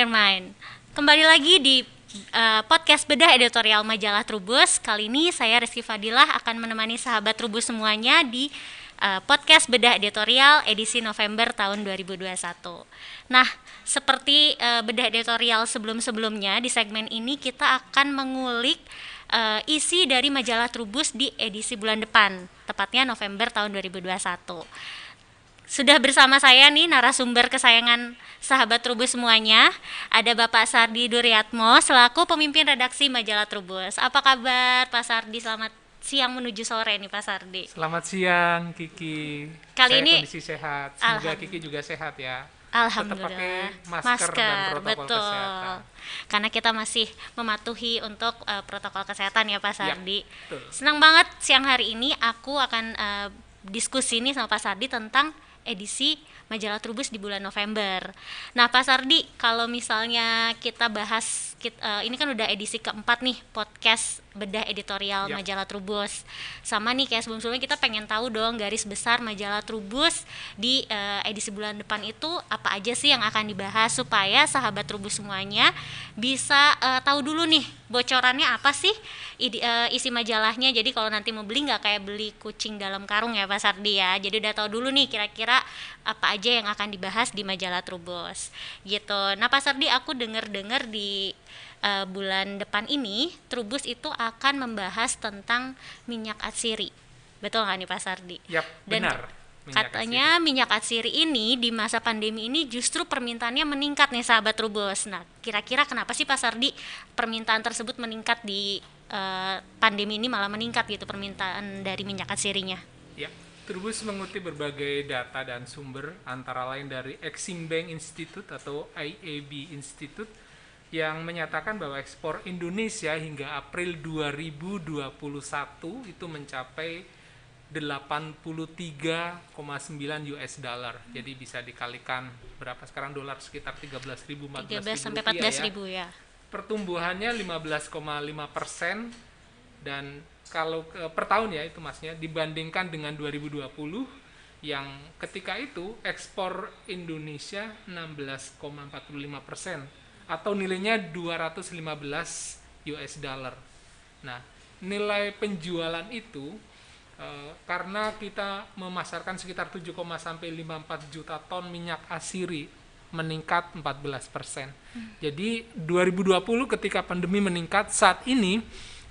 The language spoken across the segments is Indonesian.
your mind Kembali lagi di uh, podcast bedah editorial majalah Trubus. Kali ini saya Rizky Fadilah akan menemani sahabat Trubus semuanya di uh, podcast bedah editorial edisi November tahun 2021 Nah, seperti uh, bedah editorial sebelum-sebelumnya di segmen ini kita akan mengulik uh, isi dari majalah Trubus di edisi bulan depan, tepatnya November tahun 2021. Sudah bersama saya nih narasumber kesayangan sahabat Trubus semuanya. Ada Bapak Sardi Duryatmo selaku pemimpin redaksi majalah Trubus. Apa kabar Pak Sardi? Selamat siang menuju sore nih Pak Sardi. Selamat siang Kiki. Kali Saya ini kondisi sehat. Semoga Kiki juga sehat ya. Alhamdulillah. Tetap pakai masker, masker dan protokol betul. kesehatan. Karena kita masih mematuhi untuk uh, protokol kesehatan ya Pak Ya, Sardi. betul. Senang banget siang hari ini aku akan uh, diskusi nih sama Pak Sardi tentang edisi majalah Trubus di bulan November. Nah, Pak Sardi, kalau misalnya kita bahas kit- eh, ini kan udah edisi keempat nih podcast bedah editorial Ya. majalah Trubus. Sama nih kayak sebelum-sebelumnya kita pengen tahu dong garis besar majalah Trubus di eh, edisi bulan depan itu apa aja sih yang akan dibahas supaya sahabat Trubus semuanya bisa eh, tahu dulu nih bocorannya apa sih ide- eh, isi majalahnya. Jadi kalau nanti mau beli nggak kayak beli kucing dalam karung ya Pak Sardi ya. Jadi udah tahu dulu nih kira-kira apa aja yang akan dibahas di majalah Trubus gitu. Nah Pak Sardi aku denger-dengar di eh, bulan depan ini Trubus itu akan membahas tentang minyak atsiri. Betul nggak nih Pak Sardi? Yap, Dan benar. Minyak katanya minyak atsiri ini di masa pandemi ini justru permintaannya meningkat nih sahabat Trubus. Nah, kira-kira kenapa sih Pak Sardi permintaan tersebut meningkat di eh, pandemi ini malah meningkat gitu permintaan dari minyak atsirinya? Ya, Trubus mengutip berbagai data dan sumber antara lain dari Exim Bank Institute atau IAB Institute yang menyatakan bahwa ekspor Indonesia hingga April 2021 itu mencapai 83,9 US dollar. Jadi bisa dikalikan berapa sekarang dolar sekitar 13.000 13 14.000 sampai rupiah 14 ya. ribu ya. pertumbuhannya 15,5 persen dan kalau ke, per tahun ya itu masnya dibandingkan dengan 2020 yang ketika itu ekspor Indonesia 16,45 persen atau nilainya 215 US dollar. Nah nilai penjualan itu eh, karena kita memasarkan sekitar 7, sampai 54 juta ton minyak asiri meningkat 14 persen. Jadi 2020 ketika pandemi meningkat, saat ini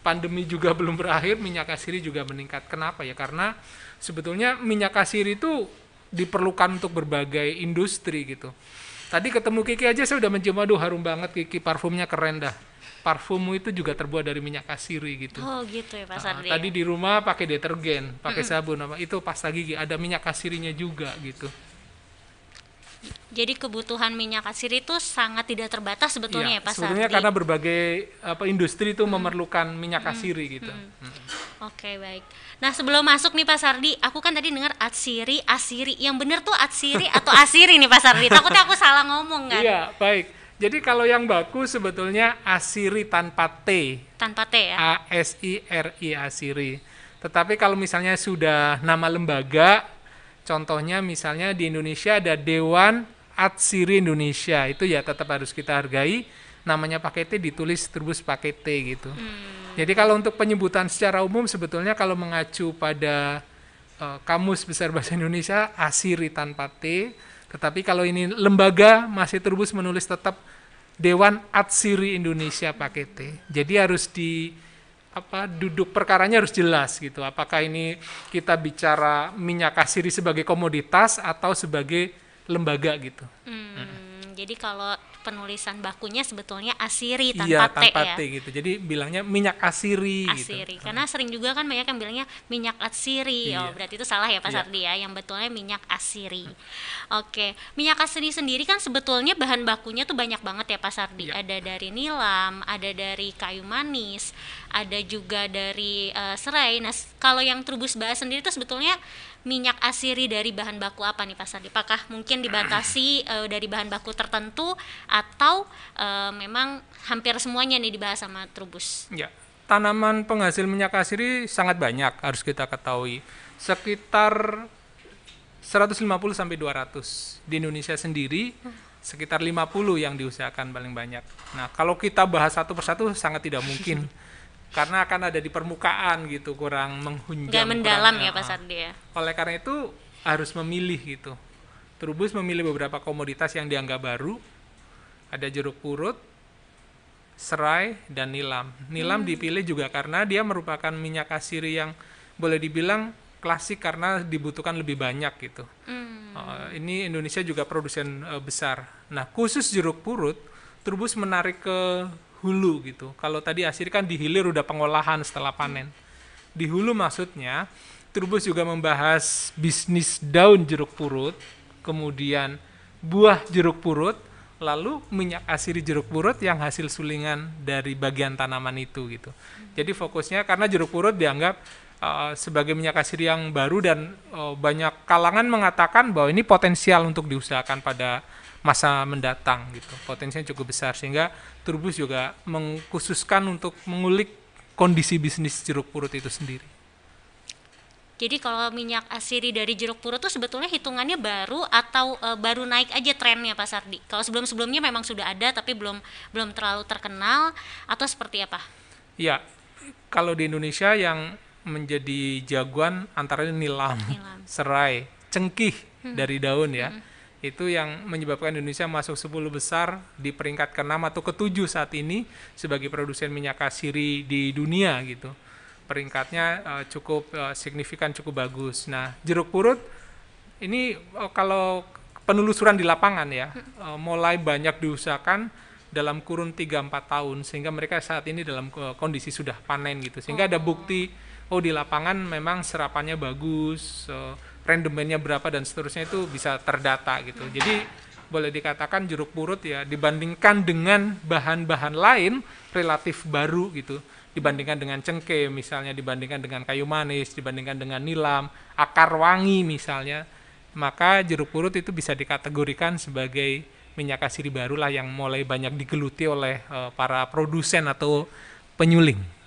pandemi juga belum berakhir, minyak asiri juga meningkat. Kenapa ya? Karena sebetulnya minyak asiri itu diperlukan untuk berbagai industri gitu. Tadi ketemu Kiki aja saya udah mencium, aduh harum banget Kiki, parfumnya keren dah. Parfummu itu juga terbuat dari minyak asiri gitu. Oh gitu ya Pak Nah, Sardi. tadi di rumah pakai detergen, pakai sabun, apa itu pasta gigi, ada minyak asirinya juga gitu. Jadi kebutuhan minyak atsiri itu sangat tidak terbatas sebetulnya Iya, ya Pak sebetulnya Sardi. karena berbagai apa industri itu memerlukan minyak asiri gitu. Mm. Oke baik. Nah sebelum masuk nih Pak Sardi, aku kan tadi dengar atsiri, asiri. Yang bener tuh atsiri atau asiri nih Pak Sardi? Takutnya aku salah ngomong kan? Iya, baik. Jadi kalau yang baku sebetulnya asiri tanpa T, Tanpa T ya? A S I R I asiri. Tetapi kalau misalnya sudah nama lembaga, contohnya misalnya di Indonesia ada Dewan Atsiri Indonesia, itu ya tetap harus kita hargai. Namanya pakai T ditulis terus pakai T gitu. Jadi kalau untuk penyebutan secara umum sebetulnya kalau mengacu pada eh, kamus besar bahasa Indonesia asiri tanpa T, tetapi kalau ini lembaga masih terus menulis tetap Dewan Atsiri Indonesia pakai T. Jadi harus di apa duduk perkaranya harus jelas gitu. Apakah ini kita bicara minyak asiri sebagai komoditas atau sebagai lembaga gitu. Hmm, Jadi kalau penulisan bakunya sebetulnya asiri tanpa iya T tanpa ya? T gitu. Jadi bilangnya minyak asiri, gitu. Asiri. Karena sering juga kan banyak yang bilangnya minyak atsiri. Oh Iya. berarti itu salah ya Pak Iya. Sardi ya? Yang betulnya minyak asiri. Oke, minyak asiri sendiri kan sebetulnya bahan bakunya tuh banyak banget ya Pak Sardi. Iya. Ada dari nilam, ada dari kayu manis, ada juga dari eh, serai. Nah, kalau yang Trubus bahas sendiri tuh sebetulnya minyak asiri dari bahan baku apa nih Pak Sardi? Apakah mungkin dibatasi eh, dari bahan baku tertentu atau eh, memang hampir semuanya nih dibahas sama Trubus? Ya, tanaman penghasil minyak asiri sangat banyak harus kita ketahui. Sekitar 150 sampai 200. Di Indonesia sendiri sekitar 50 yang diusahakan paling banyak. Nah, kalau kita bahas satu persatu sangat tidak mungkin. karena akan ada di permukaan gitu, kurang menghunjam. Nggak mendalam kurang, ya Pak uh, Sardi ya. Oleh karena itu harus memilih gitu. Trubus memilih beberapa komoditas yang dianggap baru. Ada jeruk purut, serai, dan nilam. Nilam dipilih juga karena dia merupakan minyak asiri yang boleh dibilang klasik karena dibutuhkan lebih banyak gitu. Hmm. Uh, ini Indonesia juga produsen uh, besar. Nah, khusus jeruk purut, Trubus menarik ke hulu gitu. Kalau tadi asiri kan di hilir udah pengolahan setelah panen. Di hulu maksudnya, Trubus juga membahas bisnis daun jeruk purut, kemudian buah jeruk purut, lalu minyak asiri jeruk purut yang hasil sulingan dari bagian tanaman itu gitu. Jadi fokusnya karena jeruk purut dianggap uh, sebagai minyak asiri yang baru dan uh, banyak kalangan mengatakan bahwa ini potensial untuk diusahakan pada masa mendatang gitu. Potensinya cukup besar sehingga Turbus juga mengkhususkan untuk mengulik kondisi bisnis jeruk purut itu sendiri. Jadi kalau minyak asiri dari jeruk purut itu sebetulnya hitungannya baru atau e, baru naik aja trennya Pak Sardi. Kalau sebelum-sebelumnya memang sudah ada tapi belum belum terlalu terkenal atau seperti apa? Ya, kalau di Indonesia yang menjadi jagoan antara nilam, Nilam. serai, cengkih dari daun ya. Itu yang menyebabkan Indonesia masuk 10 besar di peringkat ke-6 atau ke-7 saat ini sebagai produsen minyak asiri di dunia gitu. Peringkatnya eh, cukup eh, signifikan, cukup bagus. Nah, jeruk purut ini eh, kalau penelusuran di lapangan ya, eh, mulai banyak diusahakan dalam kurun 3-4 tahun sehingga mereka saat ini dalam kondisi sudah panen gitu. Sehingga ada bukti oh di lapangan memang serapannya bagus, eh, rendemennya berapa dan seterusnya itu bisa terdata gitu. Jadi boleh dikatakan jeruk purut ya dibandingkan dengan bahan-bahan lain relatif baru gitu. Dibandingkan dengan cengkeh misalnya, dibandingkan dengan kayu manis, dibandingkan dengan nilam, akar wangi misalnya, maka jeruk purut itu bisa dikategorikan sebagai minyak asiri baru lah yang mulai banyak digeluti oleh eh, para produsen atau penyuling.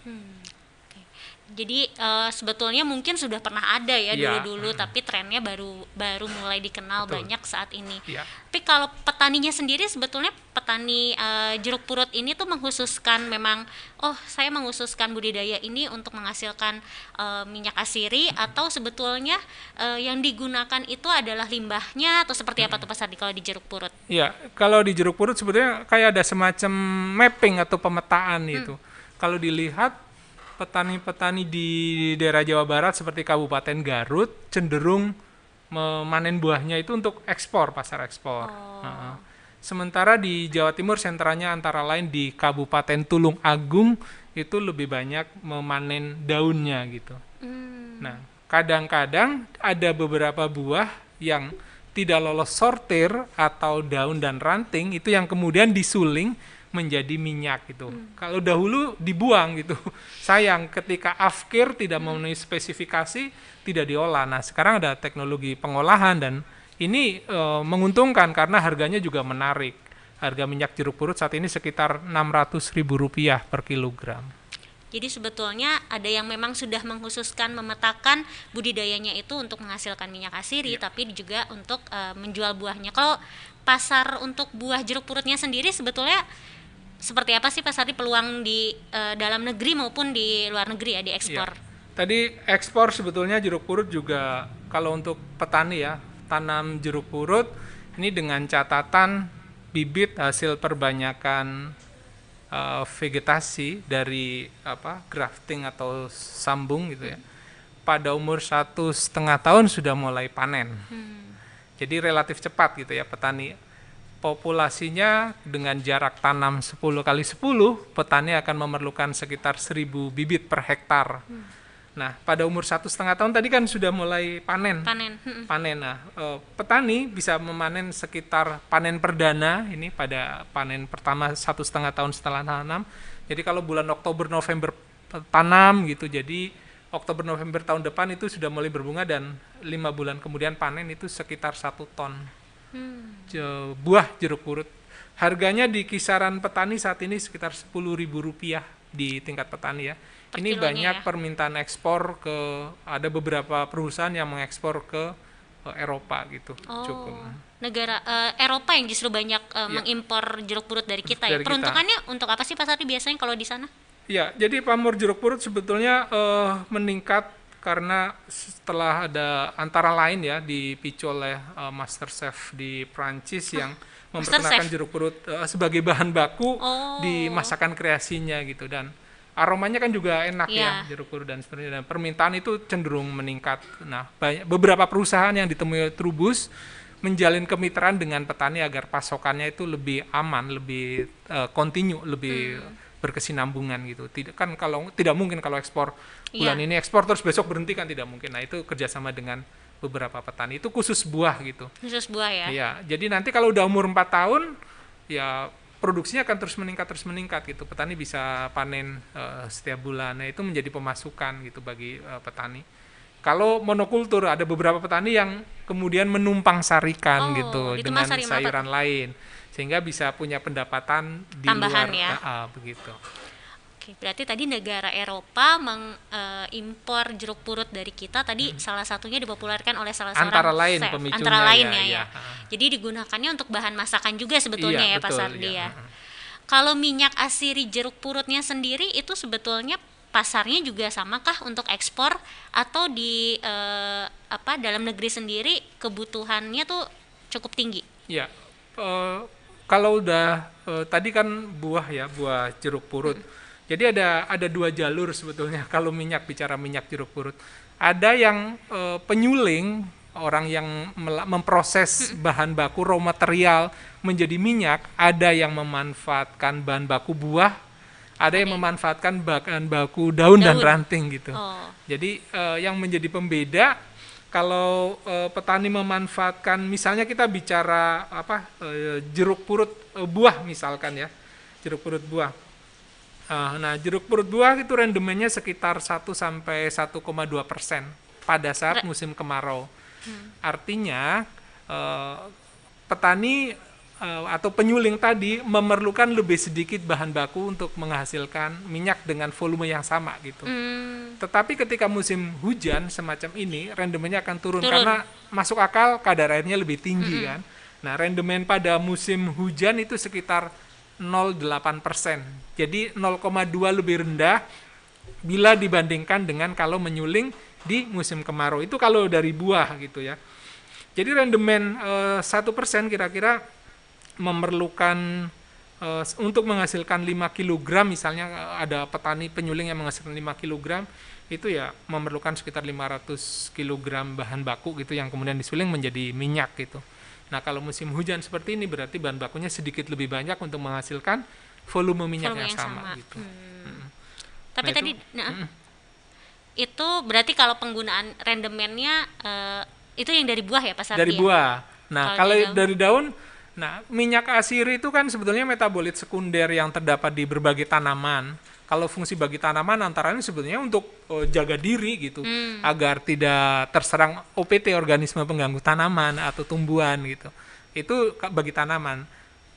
Jadi eh, sebetulnya mungkin sudah pernah ada ya Iya. dulu-dulu tapi trennya baru baru mulai dikenal Betul. banyak saat ini. Iya. Tapi kalau petaninya sendiri sebetulnya petani eh, jeruk purut ini tuh menghususkan memang oh saya menghususkan budidaya ini untuk menghasilkan eh, minyak asiri atau sebetulnya eh, yang digunakan itu adalah limbahnya atau seperti apa tuh Pak Sardi kalau di jeruk purut? Ya, kalau di jeruk purut sebetulnya kayak ada semacam mapping atau pemetaan gitu. Kalau dilihat petani-petani di daerah Jawa Barat seperti Kabupaten Garut cenderung memanen buahnya itu untuk ekspor, pasar ekspor. Heeh. Sementara di Jawa Timur sentranya antara lain di Kabupaten Tulung Agung itu lebih banyak memanen daunnya gitu. Hmm. Nah, kadang-kadang ada beberapa buah yang tidak lolos sortir atau daun dan ranting itu yang kemudian disuling menjadi minyak gitu. Kalau dahulu dibuang gitu. Sayang ketika afkir tidak memenuhi spesifikasi tidak diolah. Nah, sekarang ada teknologi pengolahan dan ini eh, menguntungkan karena harganya juga menarik. Harga minyak jeruk purut saat ini sekitar Rp600.000 per kilogram. Jadi sebetulnya ada yang memang sudah mengkhususkan memetakan budidayanya itu untuk menghasilkan minyak asiri, tapi juga untuk eh, menjual buahnya. Kalau pasar untuk buah jeruk purutnya sendiri sebetulnya seperti apa sih Pak Sardi peluang di eh, dalam negeri maupun di luar negeri ya di ekspor? Iya. Tadi ekspor sebetulnya jeruk purut juga kalau untuk petani ya tanam jeruk purut ini dengan catatan bibit hasil perbanyakan eh, vegetasi dari apa grafting atau sambung gitu ya pada umur satu setengah tahun sudah mulai panen jadi relatif cepat gitu ya petani populasinya dengan jarak tanam 10 kali 10 petani akan memerlukan sekitar 1000 bibit per hektar nah pada umur satu setengah tahun tadi kan sudah mulai panen Panen. Mm-mm. panen. Nah, eh, petani bisa memanen sekitar panen perdana ini pada panen pertama satu setengah tahun setelah tanam. Jadi kalau bulan Oktober November tanam gitu, jadi Oktober November tahun depan itu sudah mulai berbunga dan lima bulan kemudian panen itu sekitar satu ton Hmm. buah jeruk purut. Harganya di kisaran petani saat ini sekitar Rp10.000 rupiah di tingkat petani ya. Per ini banyak ya. permintaan ekspor ke ada beberapa perusahaan yang mengekspor ke uh, Eropa gitu Oh, cukup negara eh, Eropa yang justru banyak eh, Iya. mengimpor jeruk purut dari kita ya. Dari kita. Peruntukannya untuk apa sih Pak biasanya kalau di sana? Ya, jadi pamor jeruk purut sebetulnya eh, meningkat karena setelah ada antara lain ya dipicu oleh eh, Master Chef di Prancis yang memperkenalkan jeruk purut eh, sebagai bahan baku Oh. di masakan kreasinya gitu dan aromanya kan juga enak Iya. ya jeruk purut dan sebenarnya dan permintaan itu cenderung meningkat. Nah, banyak beberapa perusahaan yang ditemui Trubus menjalin kemitraan dengan petani agar pasokannya itu lebih aman, lebih eh, kontinu, lebih berkesinambungan gitu. Tidak kan kalau tidak mungkin kalau ekspor bulan Iya. ini ekspor terus besok berhenti kan tidak mungkin. Nah itu kerjasama dengan beberapa petani itu khusus buah gitu. Khusus buah ya. Iya. Jadi nanti kalau udah umur 4 tahun ya produksinya akan terus meningkat terus meningkat gitu. Petani bisa panen eh, setiap bulan. Nah itu menjadi pemasukan gitu bagi eh, petani. Kalau monokultur ada beberapa petani yang kemudian menumpang sarikan Oh, gitu itu dengan Sari apa sayuran lain sehingga bisa punya pendapatan di Tambahan luar ya. Ah, begitu. Oke, berarti tadi negara Eropa mengimpor jeruk purut dari kita tadi salah satunya dipopulerkan oleh salah seorang Hmm. Antara lain chef. pemicunya Antara lain ya, ya, ya. ya. Jadi digunakannya untuk bahan masakan juga sebetulnya Iya, ya Pak betul, Sardi iya. ya. Kalau minyak asiri jeruk purutnya sendiri itu sebetulnya pasarnya juga samakah untuk ekspor atau di eh, apa dalam negeri sendiri kebutuhannya tuh cukup tinggi? Ya, eh, kalau udah eh, tadi kan buah ya, buah jeruk purut. Jadi ada ada dua jalur sebetulnya kalau minyak bicara minyak jeruk purut. Ada yang eh, penyuling orang yang memproses bahan baku raw material menjadi minyak, ada yang memanfaatkan bahan baku buah, ada yang memanfaatkan bahan baku daun, dan Daun. ranting gitu. Oh, Jadi eh, yang menjadi pembeda kalau eh, petani memanfaatkan misalnya kita bicara apa eh, jeruk purut eh, buah misalkan ya jeruk purut buah. Ah, nah jeruk purut buah itu rendemennya sekitar 1 sampai 1,2 persen pada saat musim kemarau. Artinya eh, petani eh, atau penyuling tadi memerlukan lebih sedikit bahan baku untuk menghasilkan minyak dengan volume yang sama gitu. hmm, Tetapi ketika musim hujan semacam ini, rendemennya akan turun, Turun. karena masuk akal kadar airnya lebih tinggi kan. Nah, rendemen pada musim hujan itu sekitar 0,8 persen. Jadi 0,2 lebih rendah bila dibandingkan dengan kalau menyuling di musim kemarau. Itu kalau dari buah gitu ya. Jadi rendemen satu persen kira-kira memerlukan eh, untuk menghasilkan 5 kg misalnya eh, ada petani penyuling yang menghasilkan 5 kg itu ya memerlukan sekitar 500 kg bahan baku gitu yang kemudian disuling menjadi minyak gitu. Nah, kalau musim hujan seperti ini berarti bahan bakunya sedikit lebih banyak untuk menghasilkan volume minyak volume yang, yang sama, sama. gitu. Hmm. Tapi Nah, tadi itu- nah, itu berarti kalau penggunaan rendemennya eh, itu yang dari buah ya Pak dari ya? buah. Nah, Kalau kalau dari daun? dari daun, nah minyak asiri itu kan sebetulnya metabolit sekunder yang terdapat di berbagai tanaman. Kalau fungsi bagi tanaman antara lain sebetulnya untuk eh, jaga diri gitu, Hmm. agar tidak terserang OPT organisme pengganggu tanaman atau tumbuhan gitu. Itu bagi tanaman.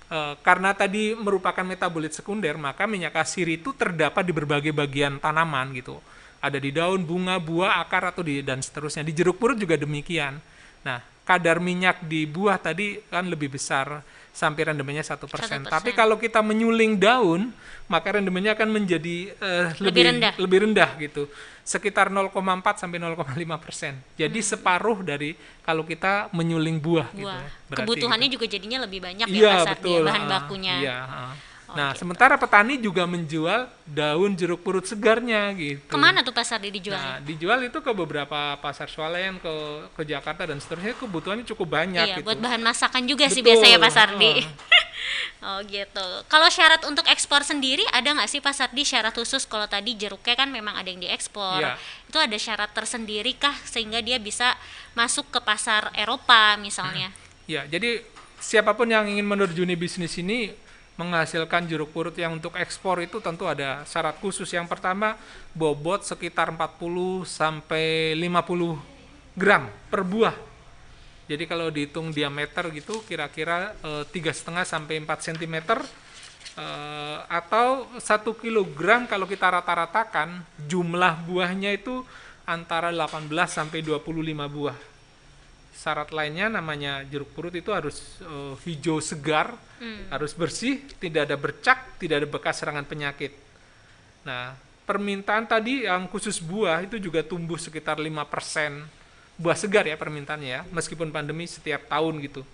Eh, karena tadi merupakan metabolit sekunder, maka minyak asiri itu terdapat di berbagai bagian tanaman gitu. Ada di daun, bunga, buah, akar atau di dan seterusnya. Di jeruk purut juga demikian. Nah, kadar minyak di buah tadi kan lebih besar sampai rendemennya satu persen. 1%. Tapi kalau kita menyuling daun, maka rendemennya akan menjadi eh, lebih rendah. lebih rendah gitu, sekitar 0,4 sampai 0,5 persen. Jadi separuh dari kalau kita menyuling buah. gitu Buah. ya. Berarti Kebutuhannya gitu. juga jadinya lebih banyak ya ya, betul. bahan ah, bakunya. Iya. ah. Oh, nah, gitu. sementara petani juga menjual daun jeruk purut segarnya gitu. Ke mana tuh Pak Sardi dijualnya? Nah, dijual itu ke beberapa pasar swalayan, ke ke Jakarta dan seterusnya kebutuhannya cukup banyak iya, gitu. buat bahan masakan juga sih Betul, biasanya Pak Sardi. ah. oh gitu. Kalau syarat untuk ekspor sendiri ada nggak sih Pak Sardi syarat khusus? Kalau tadi jeruknya kan memang ada yang diekspor. Iya. Itu ada syarat tersendiri kah sehingga dia bisa masuk ke pasar Eropa misalnya? Ya, jadi siapa pun yang ingin menerjuni bisnis ini menghasilkan jeruk purut yang untuk ekspor itu tentu ada syarat khusus. Yang pertama, bobot sekitar 40 sampai 50 gram per buah. Jadi kalau dihitung diameter gitu kira-kira tiga setengah sampai 4 cm eh, atau satu kilogram kalau kita rata-ratakan jumlah buahnya itu antara 18 sampai 25 buah. Syarat lainnya namanya jeruk purut itu harus uh, hijau segar, Hmm. harus bersih, tidak ada bercak, tidak ada bekas serangan penyakit. Nah, permintaan tadi yang khusus buah itu juga tumbuh sekitar 5%. Buah segar ya permintaannya ya, meskipun pandemi setiap tahun gitu.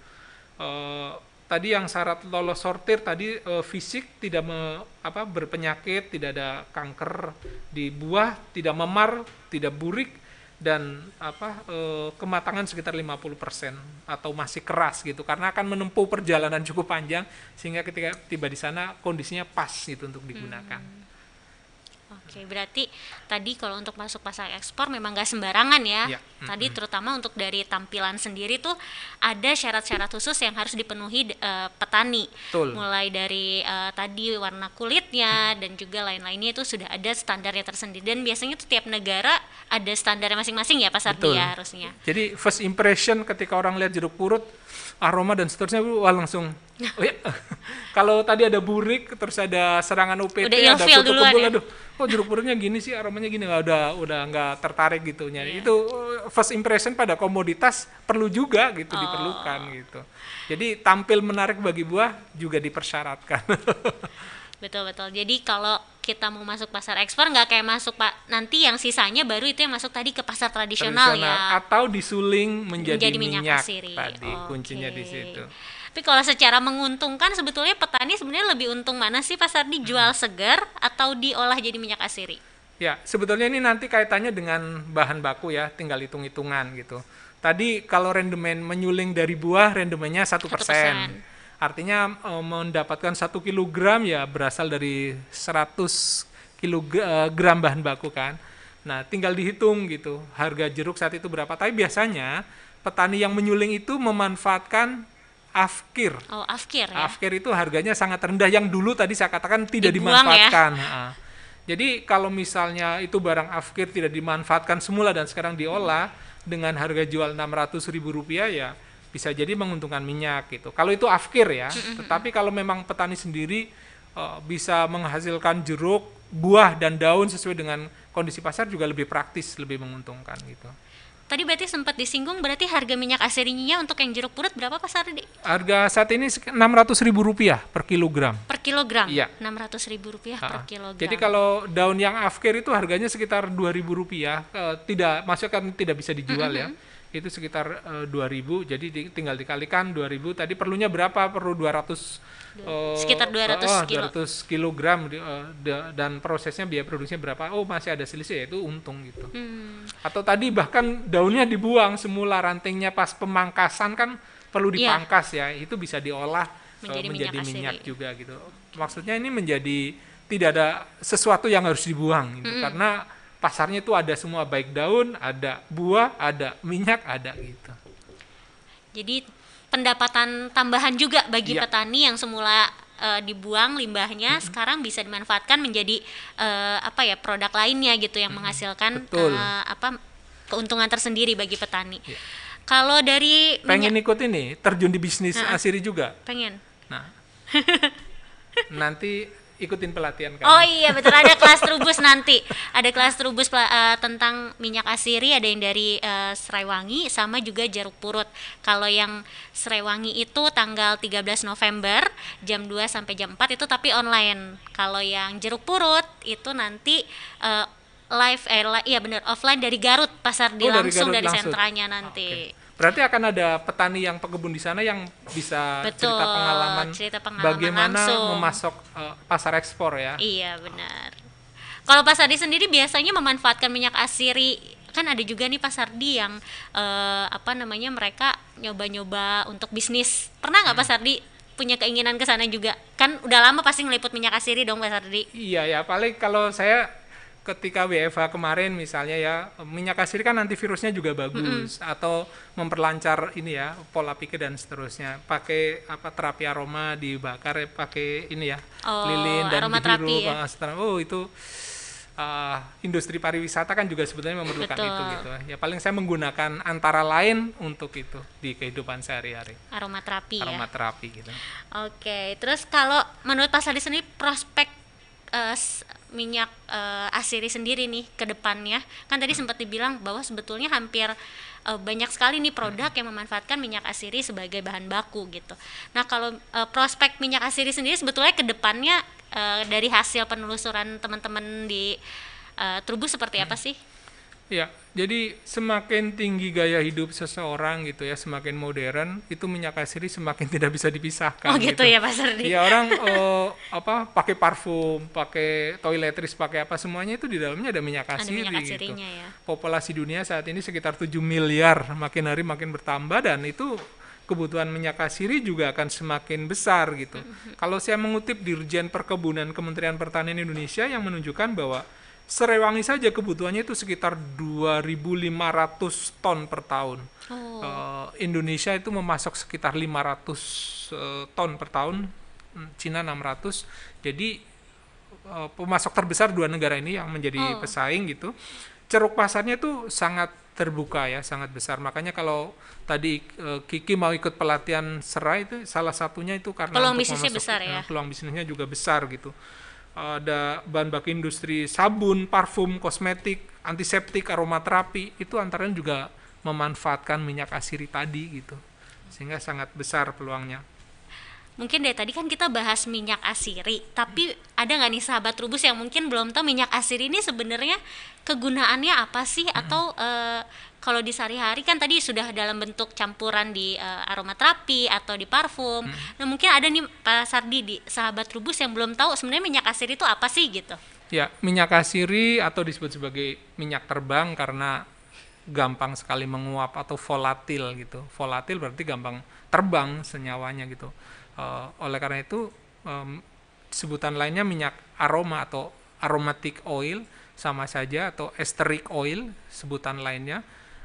Eh, tadi yang syarat lolos sortir tadi eh, fisik tidak me- apa berpenyakit, tidak ada kanker di buah, tidak memar, tidak burik dan apa eh, kematangan sekitar 50% atau masih keras gitu karena akan menempuh perjalanan cukup panjang sehingga ketika tiba di sana kondisinya pas gitu untuk digunakan. Oke, berarti tadi kalau untuk masuk pasar ekspor memang nggak sembarangan ya. Ya, Tadi terutama untuk dari tampilan sendiri tuh ada syarat-syarat khusus yang harus dipenuhi eh, petani. Betul. Mulai dari eh, tadi warna kulitnya dan juga lain-lainnya itu sudah ada standarnya tersendiri dan biasanya tuh tiap negara ada standarnya masing-masing ya pasar Betul. dia harusnya. Jadi first impression ketika orang lihat jeruk purut, aroma dan seterusnya, wah langsung. Oh ya. Kalau tadi ada burik, terus ada serangan UPT, Udah ada kutu kebul, ya? aduh, kok purutnya gini sih, aromanya gini, nggak udah udah nggak tertarik gitu. Iya. Itu uh, first impression pada komoditas perlu juga gitu, Oh. diperlukan gitu. Jadi tampil menarik bagi buah juga dipersyaratkan. Betul betul. Jadi kalau kita mau masuk pasar ekspor nggak kayak masuk pak nanti yang sisanya baru itu yang masuk tadi ke pasar tradisional, ya. Atau disuling menjadi, Menjadi minyak minyak, asiri. tadi kuncinya di situ. Tapi kalau secara menguntungkan sebetulnya petani sebenarnya lebih untung mana sih pasar Hmm. dijual segar atau diolah jadi minyak asiri? Ya, sebetulnya ini nanti kaitannya dengan bahan baku ya, tinggal hitung-hitungan gitu. Tadi kalau rendemen menyuling dari buah, rendemennya satu persen. Artinya eh, mendapatkan satu kilogram ya berasal dari 100 kilogram bahan baku kan. Nah, tinggal dihitung gitu, harga jeruk saat itu berapa. Tapi biasanya petani yang menyuling itu memanfaatkan afkir. Oh, afkir ya. Afkir itu harganya sangat rendah yang dulu tadi saya katakan tidak Dibuang ya. dimanfaatkan. Ha. Jadi kalau misalnya itu barang afkir tidak dimanfaatkan semula dan sekarang diolah dengan harga jual 600 ribu rupiah ya bisa jadi menguntungkan minyak gitu. Kalau itu afkir ya. Tetapi kalau memang petani sendiri eh, bisa menghasilkan jeruk, buah dan daun sesuai dengan kondisi pasar juga lebih praktis, lebih menguntungkan gitu. Tadi berarti sempat disinggung berarti harga minyak asirinya untuk yang jeruk purut berapa Pak Sardi? Harga saat ini 600 ribu rupiah per kilogram. Per kilogram? Iya. 600 ribu rupiah per kilogram. Jadi kalau daun yang afkir itu harganya sekitar 2.000 rupiah, eh, tidak maksudnya kan tidak bisa dijual ya. Itu sekitar eh, 2.000. Jadi di- tinggal dikalikan 2.000. Tadi perlunya berapa? Perlu 200 eh, Sekitar 200 eh, kilo. 200 kilogram di- eh, da- dan prosesnya biaya produksinya berapa? Oh, masih ada selisih ya itu untung gitu. Hmm, Atau tadi bahkan daunnya dibuang semula rantingnya pas pemangkasan kan perlu Iya. dipangkas ya. Itu bisa diolah Menjadi menjadi, minyak minyak, juga gitu. Maksudnya ini menjadi tidak ada sesuatu yang harus dibuang gitu. Karena pasarnya itu ada semua baik daun, ada buah, ada minyak, ada gitu. jadi pendapatan tambahan juga bagi Iya. petani yang semula eh, dibuang limbahnya sekarang bisa dimanfaatkan menjadi eh, apa ya produk lainnya gitu yang menghasilkan Betul. eh, apa keuntungan tersendiri bagi petani. Iya. Kalau dari Pengen minyak ikut ini terjun di bisnis Ha-ha. asiri juga. pengen. Nah. nanti ikutin pelatihan kami. Oh iya betul ada kelas trubus nanti. Ada kelas trubus pela- eh, tentang minyak asiri ada yang dari eh, Serewangi sama juga jeruk purut. Kalau yang Serewangi itu tanggal 13 November jam 2 sampai jam 4 itu tapi online. Kalau yang jeruk purut itu nanti eh, live eh li- iya benar offline dari Garut pasar di Oh, dari langsung Garut dari langsung. sentranya nanti. Oke. Berarti akan ada petani yang pekebun di sana yang bisa Betul, cerita pengalaman, cerita pengalaman bagaimana langsung. memasok eh, pasar ekspor ya. Iya benar. Kalau Pak Sardi sendiri biasanya memanfaatkan minyak asiri kan ada juga nih Pak Sardi yang eh, apa namanya mereka nyoba-nyoba untuk bisnis. Pernah nggak Pak Hmm. Sardi punya keinginan ke sana juga? Kan udah lama pasti ngeliput minyak asiri dong Pak Sardi. Iya ya, paling kalau saya ketika WFH kemarin misalnya ya minyak asiri kan antivirusnya juga bagus atau memperlancar ini ya pola pikir dan seterusnya. Pakai apa terapi aroma dibakar ya, pakai ini ya Oh, lilin dan aromaterapi dihirup, ya. setelah- oh itu ah, industri pariwisata kan juga sebetulnya memerlukan Betul. itu gitu. Ya paling saya menggunakan antara lain untuk itu di kehidupan sehari-hari. Aromaterapi ya. Aromaterapi gitu. Oke, terus kalau menurut Pak Sardi sendiri prospek eh, s- minyak uh, asiri sendiri nih ke depannya. Kan tadi sempat dibilang bahwa sebetulnya hampir uh, banyak sekali nih produk yang memanfaatkan minyak asiri sebagai bahan baku gitu. Nah kalau uh, prospek minyak asiri sendiri sebetulnya ke depannya uh, dari hasil penelusuran teman-teman di uh, Trubus seperti apa sih? Ya, jadi semakin tinggi gaya hidup seseorang gitu ya, semakin modern, itu minyak asiri semakin tidak bisa dipisahkan. Oh gitu, gitu. ya Pak Sardi. Ya orang uh, apa pakai parfum, pakai toiletries, pakai apa semuanya itu di dalamnya ada minyak asiri ada minyak gitu. Ya. Populasi dunia saat ini sekitar 7 miliar, makin hari makin bertambah dan itu kebutuhan minyak asiri juga akan semakin besar gitu. Mm -hmm. Kalau saya mengutip Dirjen Perkebunan Kementerian Pertanian Indonesia yang menunjukkan bahwa Serewangi saja kebutuhannya itu sekitar 2.500 ton per tahun. Oh. Uh, Indonesia itu memasok sekitar 500 uh, eh, ton per tahun, hmm, Cina 600. Jadi uh, pemasok terbesar dua negara ini yang menjadi oh. pesaing gitu. Ceruk pasarnya itu sangat terbuka ya, sangat besar. Makanya kalau tadi uh, Kiki mau ikut pelatihan serai itu salah satunya itu karena peluang bisnisnya besar ya. peluang bisnisnya juga besar gitu ada bahan baku industri sabun, parfum, kosmetik, antiseptik, aromaterapi. Itu antaranya juga memanfaatkan minyak asiri tadi gitu. Sehingga sangat besar peluangnya. Mungkin dari tadi kan kita bahas minyak asiri. Tapi ada nggak nih sahabat rubus yang mungkin belum tahu minyak asiri ini sebenarnya kegunaannya apa sih? Hmm. atau uh, kalau di sehari-hari kan tadi sudah dalam bentuk campuran di uh, aromaterapi atau di parfum. Hmm. nah mungkin ada nih Pak Sardi di sahabat rubus yang belum tahu sebenarnya minyak asiri itu apa sih gitu? Ya minyak asiri atau disebut sebagai minyak terbang karena gampang sekali menguap atau volatil gitu. Volatil berarti gampang terbang senyawanya gitu. Uh, oleh karena itu um, sebutan lainnya minyak aroma atau aromatic oil sama saja atau esteric oil sebutan lainnya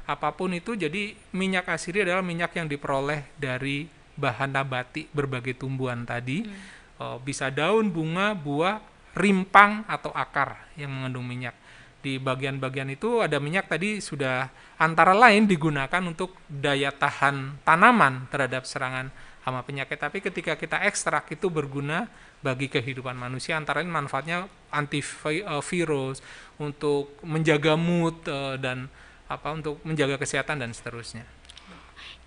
apa pun itu jadi minyak asiri adalah minyak yang diperoleh dari bahan nabati berbagai tumbuhan tadi. Hmm. uh, bisa daun bunga buah rimpang atau akar yang mengandung minyak. Di bagian-bagian itu ada minyak tadi sudah antara lain digunakan untuk daya tahan tanaman terhadap serangan hama penyakit. Tapi ketika kita ekstrak itu berguna bagi kehidupan manusia antara lain manfaatnya antivirus untuk menjaga mood eh, dan apa untuk menjaga kesehatan dan seterusnya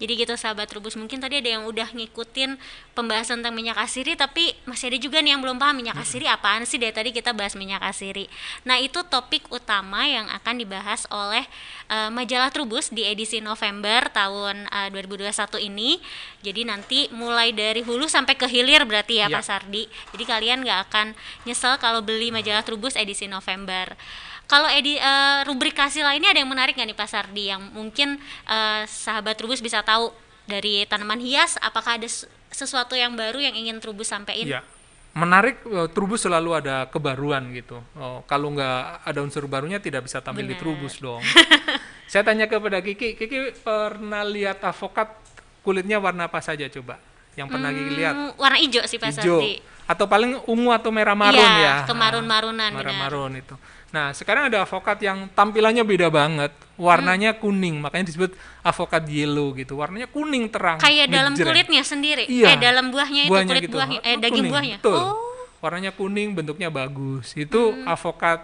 jadi gitu sahabat Rubus mungkin tadi ada yang udah ngikutin pembahasan tentang minyak asiri tapi masih ada juga nih yang belum paham minyak asiri apaan sih dari tadi kita bahas minyak asiri. Nah, itu topik utama yang akan dibahas oleh uh, majalah Trubus di edisi November tahun uh, 2021 ini. Jadi nanti mulai dari hulu sampai ke hilir berarti ya, ya. Pak Sardi. Jadi kalian nggak akan nyesel kalau beli majalah Trubus edisi November. Kalau edi uh, rubrikasi lainnya ada yang menarik nggak nih Pak Sardi yang mungkin uh, sahabat Trubus bisa tahu dari tanaman hias apakah ada sesuatu yang baru yang ingin Trubus sampaikan? Ya, menarik uh, Trubus selalu ada kebaruan gitu. Oh, kalau nggak ada unsur barunya tidak bisa tampil Bener. di Trubus dong. Saya tanya kepada Kiki, Kiki pernah lihat avokat kulitnya warna apa saja coba? Yang pernah hmm, Kiki lihat? Warna hijau sih Pak Sardi. Atau paling ungu atau merah marun iya, ya? kemarun-marunan. Merah marun itu. Nah, sekarang ada avokat yang tampilannya beda banget. Warnanya hmm. kuning, makanya disebut avokat yellow gitu. Warnanya kuning terang. Kayak dalam kulitnya sendiri. Iya. Eh, dalam buahnya itu buahnya kulit gitu. buahnya, eh daging kuning, buahnya. Betul. Oh. Warnanya kuning, bentuknya bagus. Itu hmm. avokat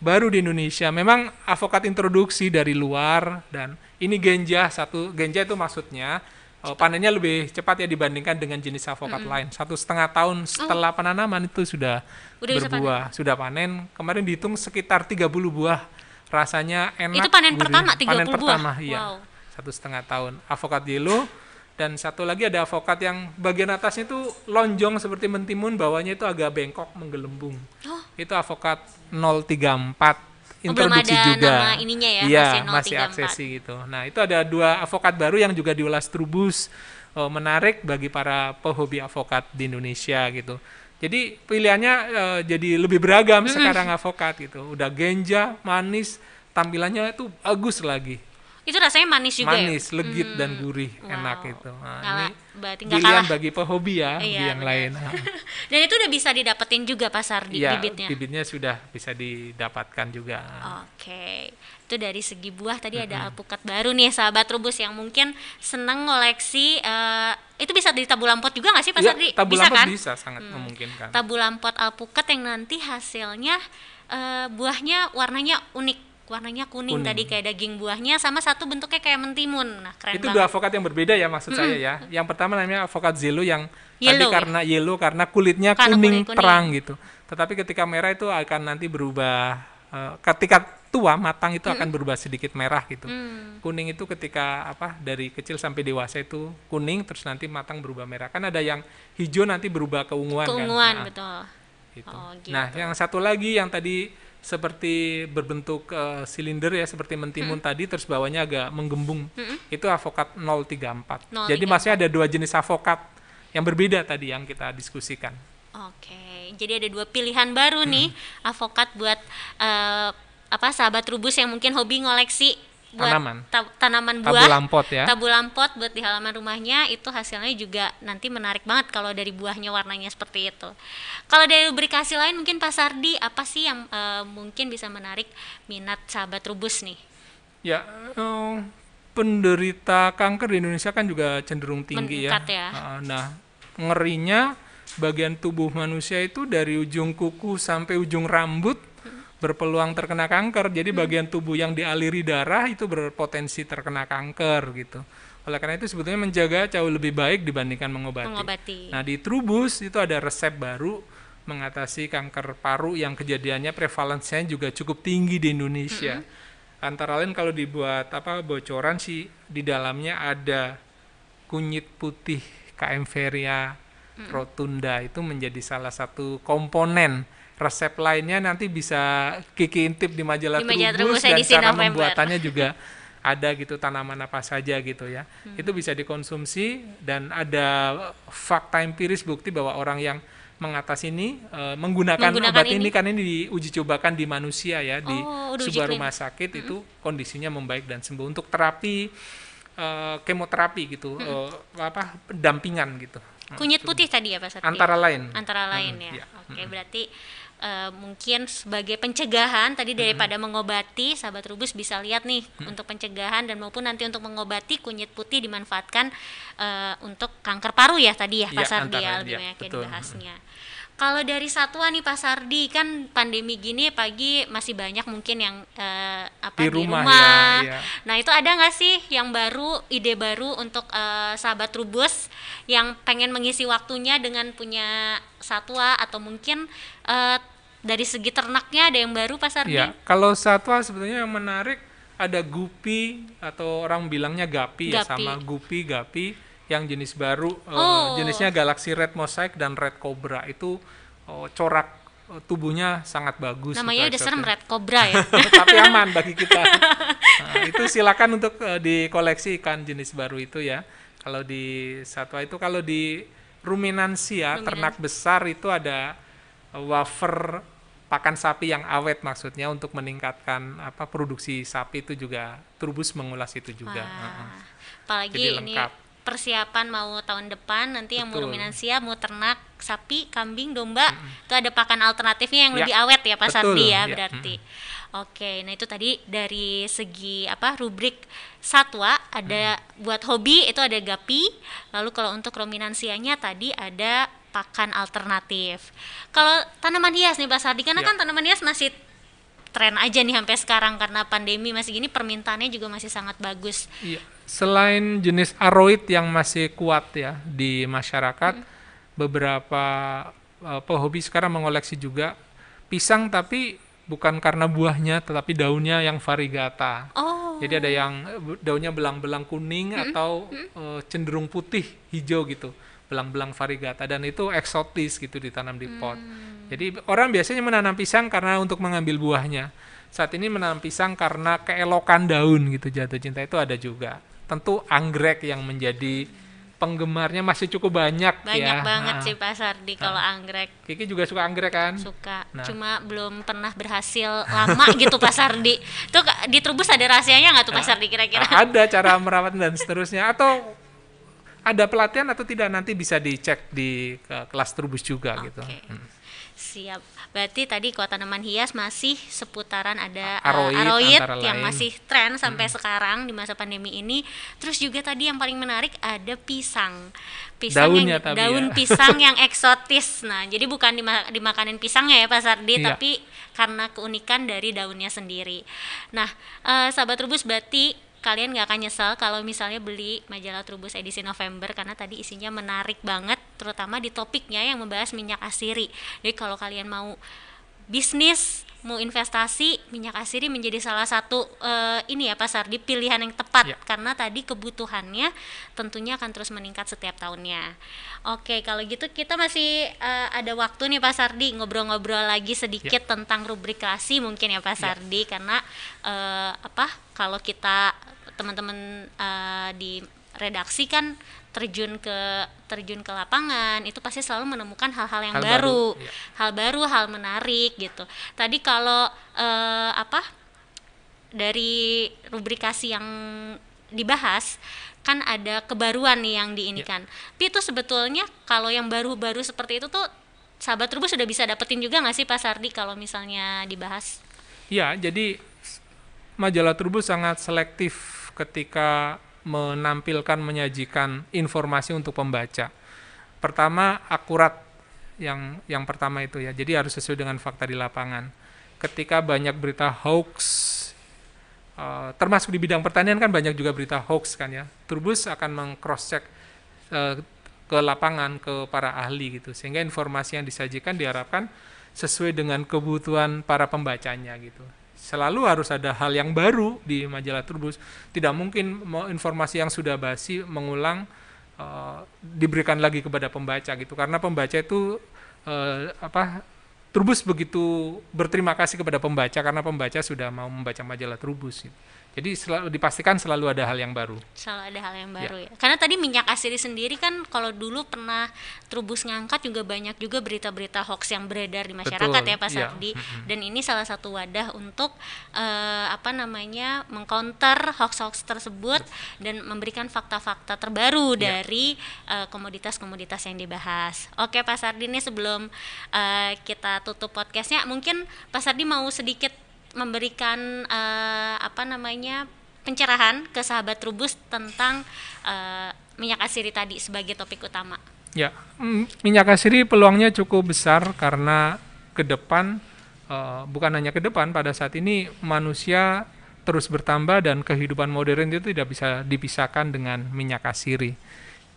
baru di Indonesia. Memang avokat introduksi dari luar dan ini genja satu. Genja itu maksudnya uh, panennya lebih cepat ya dibandingkan dengan jenis avokat mm lain. Satu setengah tahun setelah oh. penanaman itu sudah Udah berbuah, panen. sudah panen. Kemarin dihitung sekitar 30 buah. Rasanya enak. Itu panen gurih. pertama 30 panen buah. pertama, iya. Wow. Satu setengah tahun. Avokat yellow dan satu lagi ada avokat yang bagian atasnya itu lonjong seperti mentimun, bawahnya itu agak bengkok menggelembung. Oh. Itu avokat 034 introduksi belum ada juga. Nama ininya ya, iya, masih, masih aksesi gitu. Nah, itu ada dua avokat baru yang juga diulas Trubus uh, menarik bagi para pehobi avokat di Indonesia gitu. Jadi pilihannya uh, jadi lebih beragam mm -hmm. sekarang avokat gitu. Udah genja, manis, tampilannya itu bagus lagi itu rasanya manis juga ya? manis ya? legit hmm. dan gurih wow. enak itu nah, ini pilihan kalah. bagi pehobi ya iya, yang lain dan itu udah bisa didapetin juga pasar di ya, bibitnya bibitnya sudah bisa didapatkan juga oke okay. Itu dari segi buah tadi ada alpukat baru nih sahabat Trubus yang mungkin seneng ngoleksi eh, itu bisa di tabu lampot juga nggak sih Pak Ya, Sardi? tabu bisa lampot kan? bisa sangat memungkinkan. Tabu lampot alpukat yang nanti hasilnya eh, buahnya warnanya unik. Warnanya kuning, Kuning. tadi kayak daging buahnya sama satu bentuknya kayak mentimun. Nah, keren itu banget. dua avokat yang berbeda ya maksud saya ya. Yang pertama namanya avokat zelo yang tadi Yellow ya? karena yellow karena kulitnya Karena kuning, kuning-kuning. terang gitu. Tetapi ketika merah itu akan nanti berubah eh, ketika tua matang itu akan berubah sedikit merah gitu. Hmm. Kuning itu ketika apa dari kecil sampai dewasa itu kuning terus nanti matang berubah merah. Kan ada yang hijau nanti berubah keunguan, Keunguan, kan. Nah, betul. gitu. Oh, gitu. Nah, yang satu lagi yang tadi seperti berbentuk eh, silinder ya seperti mentimun tadi terus bawahnya agak menggembung. Itu avokat 034. Jadi 034. masih ada dua jenis avokat yang berbeda tadi yang kita diskusikan. Oke, jadi ada dua pilihan baru Hmm. nih avokat buat eh, apa sahabat rubus yang mungkin hobi ngoleksi buat Tanaman. ta- tanaman Tabu buah. lampot ya. Tabu lampot buat di halaman rumahnya itu hasilnya juga nanti menarik banget kalau dari buahnya warnanya seperti itu. Kalau dari lubrikasi lain mungkin Pak Sardi apa sih yang eh, mungkin bisa menarik minat sahabat rubus nih? Ya, eh, penderita kanker di Indonesia kan juga cenderung tinggi ya. Meningkat ya. Ah, Nah, ngerinya bagian tubuh manusia itu dari ujung kuku sampai ujung rambut berpeluang terkena kanker. Jadi bagian tubuh yang dialiri darah itu berpotensi terkena kanker gitu. Oleh karena itu sebetulnya menjaga jauh lebih baik dibandingkan mengobati. Mengobati. Nah, di Trubus itu ada resep baru mengatasi kanker paru yang kejadiannya prevalensinya juga cukup tinggi di Indonesia. Antara lain kalau dibuat apa bocoran sih di dalamnya ada kunyit putih Kaempferia rotunda itu menjadi salah satu komponen. Resep lainnya nanti bisa Kiki intip di majalah Di majalah Trubus Trubus dan cara November. pembuatannya juga ada gitu tanaman apa saja gitu ya. Hmm. Itu bisa dikonsumsi dan ada fakta empiris bukti bahwa orang yang mengatasi ini eh, menggunakan, Menggunakan obat ini. ini. kan ini diuji cobakan di manusia ya di Oh, uji sebuah rumah sakit itu kondisinya membaik dan sembuh untuk terapi eh, kemoterapi gitu eh, apa pendampingan gitu. Kunyit putih tadi ya Pak Sardi? Antara lain. antara lain Hmm, ya. iya. Oke, berarti eh, mungkin sebagai pencegahan tadi daripada mengobati, sahabat rubus bisa lihat nih untuk pencegahan dan maupun nanti untuk mengobati kunyit putih dimanfaatkan eh, untuk kanker paru ya tadi ya ya lain, lebih iya, banyak betul. dibahasnya. Kalau dari satwa nih Pak Sardi kan pandemi gini pagi masih banyak mungkin yang eh, apa Di di rumah, rumah. ya, iya. Nah itu ada nggak sih yang baru ide baru untuk eh, sahabat rubus yang pengen mengisi waktunya dengan punya satwa atau mungkin eh, dari segi ternaknya ada yang baru Pak Sardi? Ya, kalau satwa sebetulnya yang menarik ada gupi atau orang bilangnya gapi, ya Gapi. sama gupi gapi yang jenis baru eh, Oh. jenisnya Galaxy Red Mosaic dan Red Cobra itu oh, corak eh, tubuhnya sangat bagus. Namanya gitu udah serem. Red Cobra ya. tapi aman bagi kita. Nah, itu silakan untuk eh, dikoleksi ikan jenis baru itu ya. Kalau di satwa itu kalau di ruminansia Ruminans- ternak besar itu ada wafer pakan sapi yang awet maksudnya untuk meningkatkan apa produksi sapi itu juga Trubus mengulas itu juga. Wah, apalagi Jadi ini lengkap. Persiapan mau tahun depan nanti yang mau Betul. ruminansia mau ternak sapi, kambing, domba itu ada pakan alternatifnya yang Ya, lebih awet ya Pak betul, Sardi ya ya, berarti. Oke, nah itu tadi dari segi apa rubrik satwa ada buat hobi itu ada gapi, lalu kalau untuk ruminansianya tadi ada pakan alternatif. Kalau tanaman hias nih Pak Sardi karena Ya. kan tanaman hias masih tren aja nih sampai sekarang karena pandemi masih gini permintaannya juga masih sangat bagus. Iya. Selain jenis aroid yang masih kuat ya di masyarakat, beberapa eh, pehobi sekarang mengoleksi juga pisang tapi bukan karena buahnya tetapi daunnya yang variegata. Oh. Jadi ada yang eh, daunnya belang-belang kuning atau eh, cenderung putih hijau gitu, belang-belang variegata dan itu eksotis gitu ditanam di pot. Jadi orang biasanya menanam pisang karena untuk mengambil buahnya. Saat ini menanam pisang karena keelokan daun gitu jatuh cinta itu ada juga. Tentu anggrek yang menjadi penggemarnya masih cukup banyak, Banyak ya. banget Nah, sih Pak Sardi kalau anggrek Kiki juga suka anggrek kan? suka. Nah. Cuma belum pernah berhasil lama gitu Pak Sardi. Tuh di Trubus ada rahasianya nggak tuh Pak Sardi kira-kira? Nah, ada cara merawat dan seterusnya atau ada pelatihan atau tidak nanti bisa dicek di ke kelas Trubus juga gitu. Oke. Hmm. Siap. Berarti tadi kalau tanaman hias masih seputaran ada uh, Aroid aroid antara yang lain. masih tren sampai sekarang di masa pandemi ini. Terus juga tadi yang paling menarik ada pisang. Pisang Daunnya yang daun ya. pisang yang eksotis. Nah, jadi bukan dima- dimakanin pisangnya ya Pak Sardi, Iya. tapi karena keunikan dari daunnya sendiri. Nah, eh, sahabat Rubus berarti kalian nggak akan nyesel kalau misalnya beli majalah Trubus edisi November karena tadi isinya menarik banget terutama di topiknya yang membahas minyak asiri. Jadi kalau kalian mau bisnis mau investasi minyak asiri menjadi salah satu eh, ini ya pasar di pilihan yang tepat Ya. karena tadi kebutuhannya tentunya akan terus meningkat setiap tahunnya. Oke kalau gitu kita masih eh, ada waktu nih Pak Sardi ngobrol-ngobrol lagi sedikit tentang rubrikasi mungkin ya Pak Ya. Sardi karena eh, apa kalau kita teman-teman eh, di redaksi kan terjun ke terjun ke lapangan itu pasti selalu menemukan hal-hal yang Hal baru, baru, iya. hal baru, hal menarik gitu. Tadi kalau eh, apa dari rubrikasi yang dibahas kan ada kebaruan nih yang diinikan. Tapi itu sebetulnya kalau yang baru-baru seperti itu tuh sahabat Rubus sudah bisa dapetin juga nggak sih Pak Sardi kalau misalnya dibahas? Ya, jadi majalah Trubus sangat selektif ketika menampilkan menyajikan informasi untuk pembaca. Pertama, akurat yang yang pertama itu ya. Jadi harus sesuai dengan fakta di lapangan. Ketika banyak berita hoax eh, termasuk di bidang pertanian kan banyak juga berita hoax kan ya. Trubus akan meng-cross check eh, ke lapangan ke para ahli gitu sehingga informasi yang disajikan diharapkan sesuai dengan kebutuhan para pembacanya gitu selalu harus ada hal yang baru di majalah Trubus tidak mungkin informasi yang sudah basi mengulang eh, diberikan lagi kepada pembaca gitu karena pembaca itu eh, apa Trubus begitu berterima kasih kepada pembaca karena pembaca sudah mau membaca majalah Trubus gitu. Jadi selalu dipastikan selalu ada hal yang baru selalu ada hal yang baru ya. Karena tadi minyak asiri sendiri kan kalau dulu pernah Trubus ngangkat juga banyak juga berita-berita hoax yang beredar di masyarakat Betul, ya Pak iya. Sardi. Dan ini salah satu wadah untuk eh, apa namanya mengcounter hoax-hoax tersebut dan memberikan fakta-fakta terbaru Iya. dari eh, komoditas-komoditas yang dibahas. Oke Pak Sardi ini sebelum eh, kita tutup podcastnya mungkin Pak Sardi mau sedikit memberikan eh, apa namanya pencerahan ke sahabat Trubus tentang eh, minyak asiri tadi sebagai topik utama. Ya, mm, minyak asiri peluangnya cukup besar karena ke depan eh, bukan hanya ke depan pada saat ini manusia terus bertambah dan kehidupan modern itu tidak bisa dipisahkan dengan minyak asiri.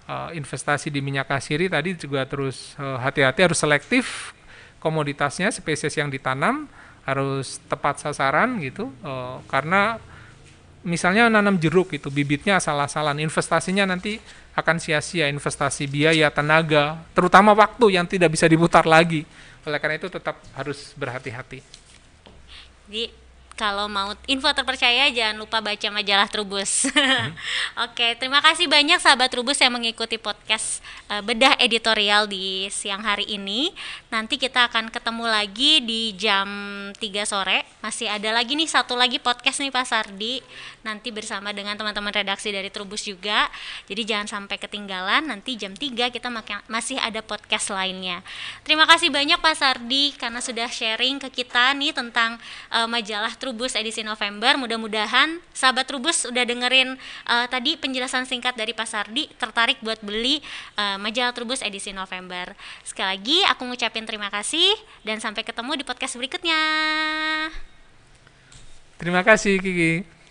Eh, investasi di minyak asiri tadi juga terus hati-hati harus selektif komoditasnya, spesies yang ditanam harus tepat sasaran gitu eh, karena misalnya nanam jeruk itu bibitnya asal-asalan investasinya nanti akan sia-sia investasi biaya tenaga terutama waktu yang tidak bisa diputar lagi. Oleh karena itu tetap harus berhati-hati. Jadi kalau mau info terpercaya jangan lupa baca majalah Trubus. Oke, terima kasih banyak sahabat Trubus yang mengikuti podcast eh, bedah editorial di siang hari ini. Nanti kita akan ketemu lagi di jam 3 sore. Masih ada lagi nih satu lagi podcast nih Pak Sardi. Nanti bersama dengan teman-teman redaksi dari Trubus juga. Jadi jangan sampai ketinggalan. Nanti jam 3 kita masih ada podcast lainnya. Terima kasih banyak Pak Sardi karena sudah sharing ke kita nih tentang eh, majalah Trubus edisi November. Mudah-mudahan sahabat Trubus udah dengerin eh, tadi penjelasan singkat dari Pak Sardi, tertarik buat beli eh, majalah Trubus edisi November. Sekali lagi aku ngucapin terima kasih dan sampai ketemu di podcast berikutnya. terima kasih Kiki